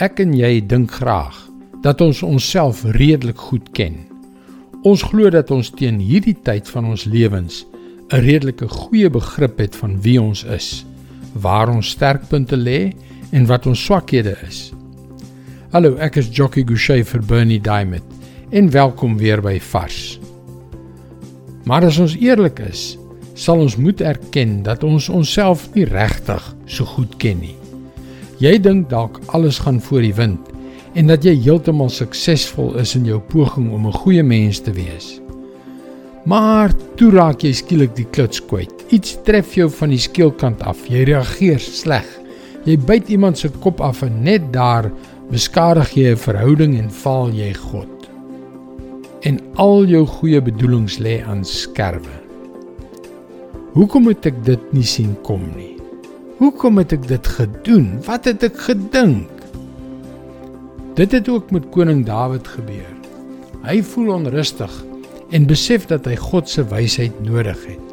Ek en jy dink graag dat ons onsself redelik goed ken. Ons glo dat ons teen hierdie tyd van ons lewens 'n redelike goeie begrip het van wie ons is, waar ons sterkpunte lê en wat ons swakhede is. Hallo, ek is Jockey Gouchee vir Bernie Diamond en welkom weer by Vars. Maar as ons eerlik is, sal ons moet erken dat ons onsself nie regtig so goed ken nie. Jy dink dalk alles gaan voor die wind en dat jy heeltemal suksesvol is in jou poging om 'n goeie mens te wees. Maar toe raak jy skielik die kluts kwyt. Iets tref jou van die skielkant af. Jy reageer sleg. Jy byt iemand se kop af en net daar beskadig jy 'n verhouding en val jy God. En al jou goeie bedoelings lê aan skerwe. Hoekom het ek dit nie sien kom nie? Hoekom het ek dit gedoen? Wat het ek gedink? Dit het ook met koning Dawid gebeur. Hy voel onrustig en besef dat hy God se wysheid nodig het.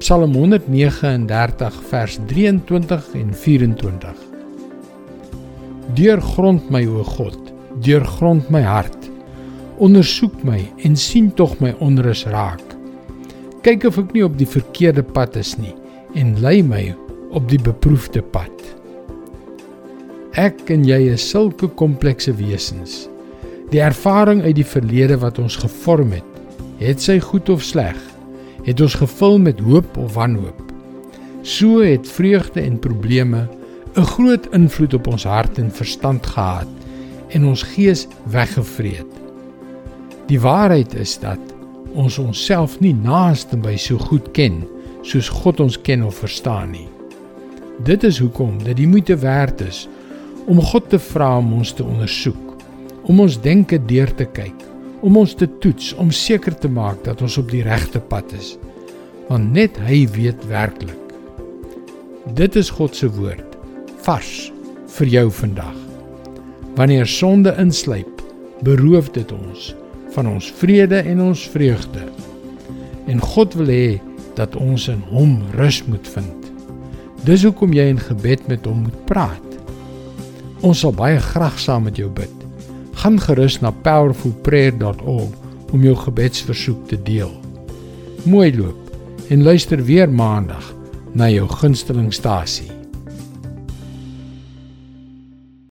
Psalm 139 vers 23 en 24. Deurgrond my o God, deurgrond my hart. Ondersoek my en sien tog my onrus raak. Kyk of ek nie op die verkeerde pad is nie en lei my op die beproefde pad. Ek en jy is sulke komplekse wesens. Die ervaring uit die verlede wat ons gevorm het, het sy goed of sleg, het ons gevul met hoop of wanhoop. So het vreugde en probleme 'n groot invloed op ons hart en verstand gehad en ons gees weggevreet. Die waarheid is dat ons onsself nie naaste by so goed ken soos God ons ken of verstaan nie. Dit is hoekom dit die moeite werd is om God te vra om ons te ondersoek, om ons denke deur te kyk, om ons te toets om seker te maak dat ons op die regte pad is. Want net hy weet werklik. Dit is God se woord vars vir jou vandag. Wanneer sonde insluip, beroof dit ons van ons vrede en ons vreugde. En God wil hê dat ons in hom rus moet vind. Dis hoekom jy in gebed met hom moet praat. Ons sal baie graag saam met jou bid. Gaan gerus na powerfulprayer.org om jou gebedsversoek te deel. Mooi loop en luister weer maandag na jou gunstelingstasie.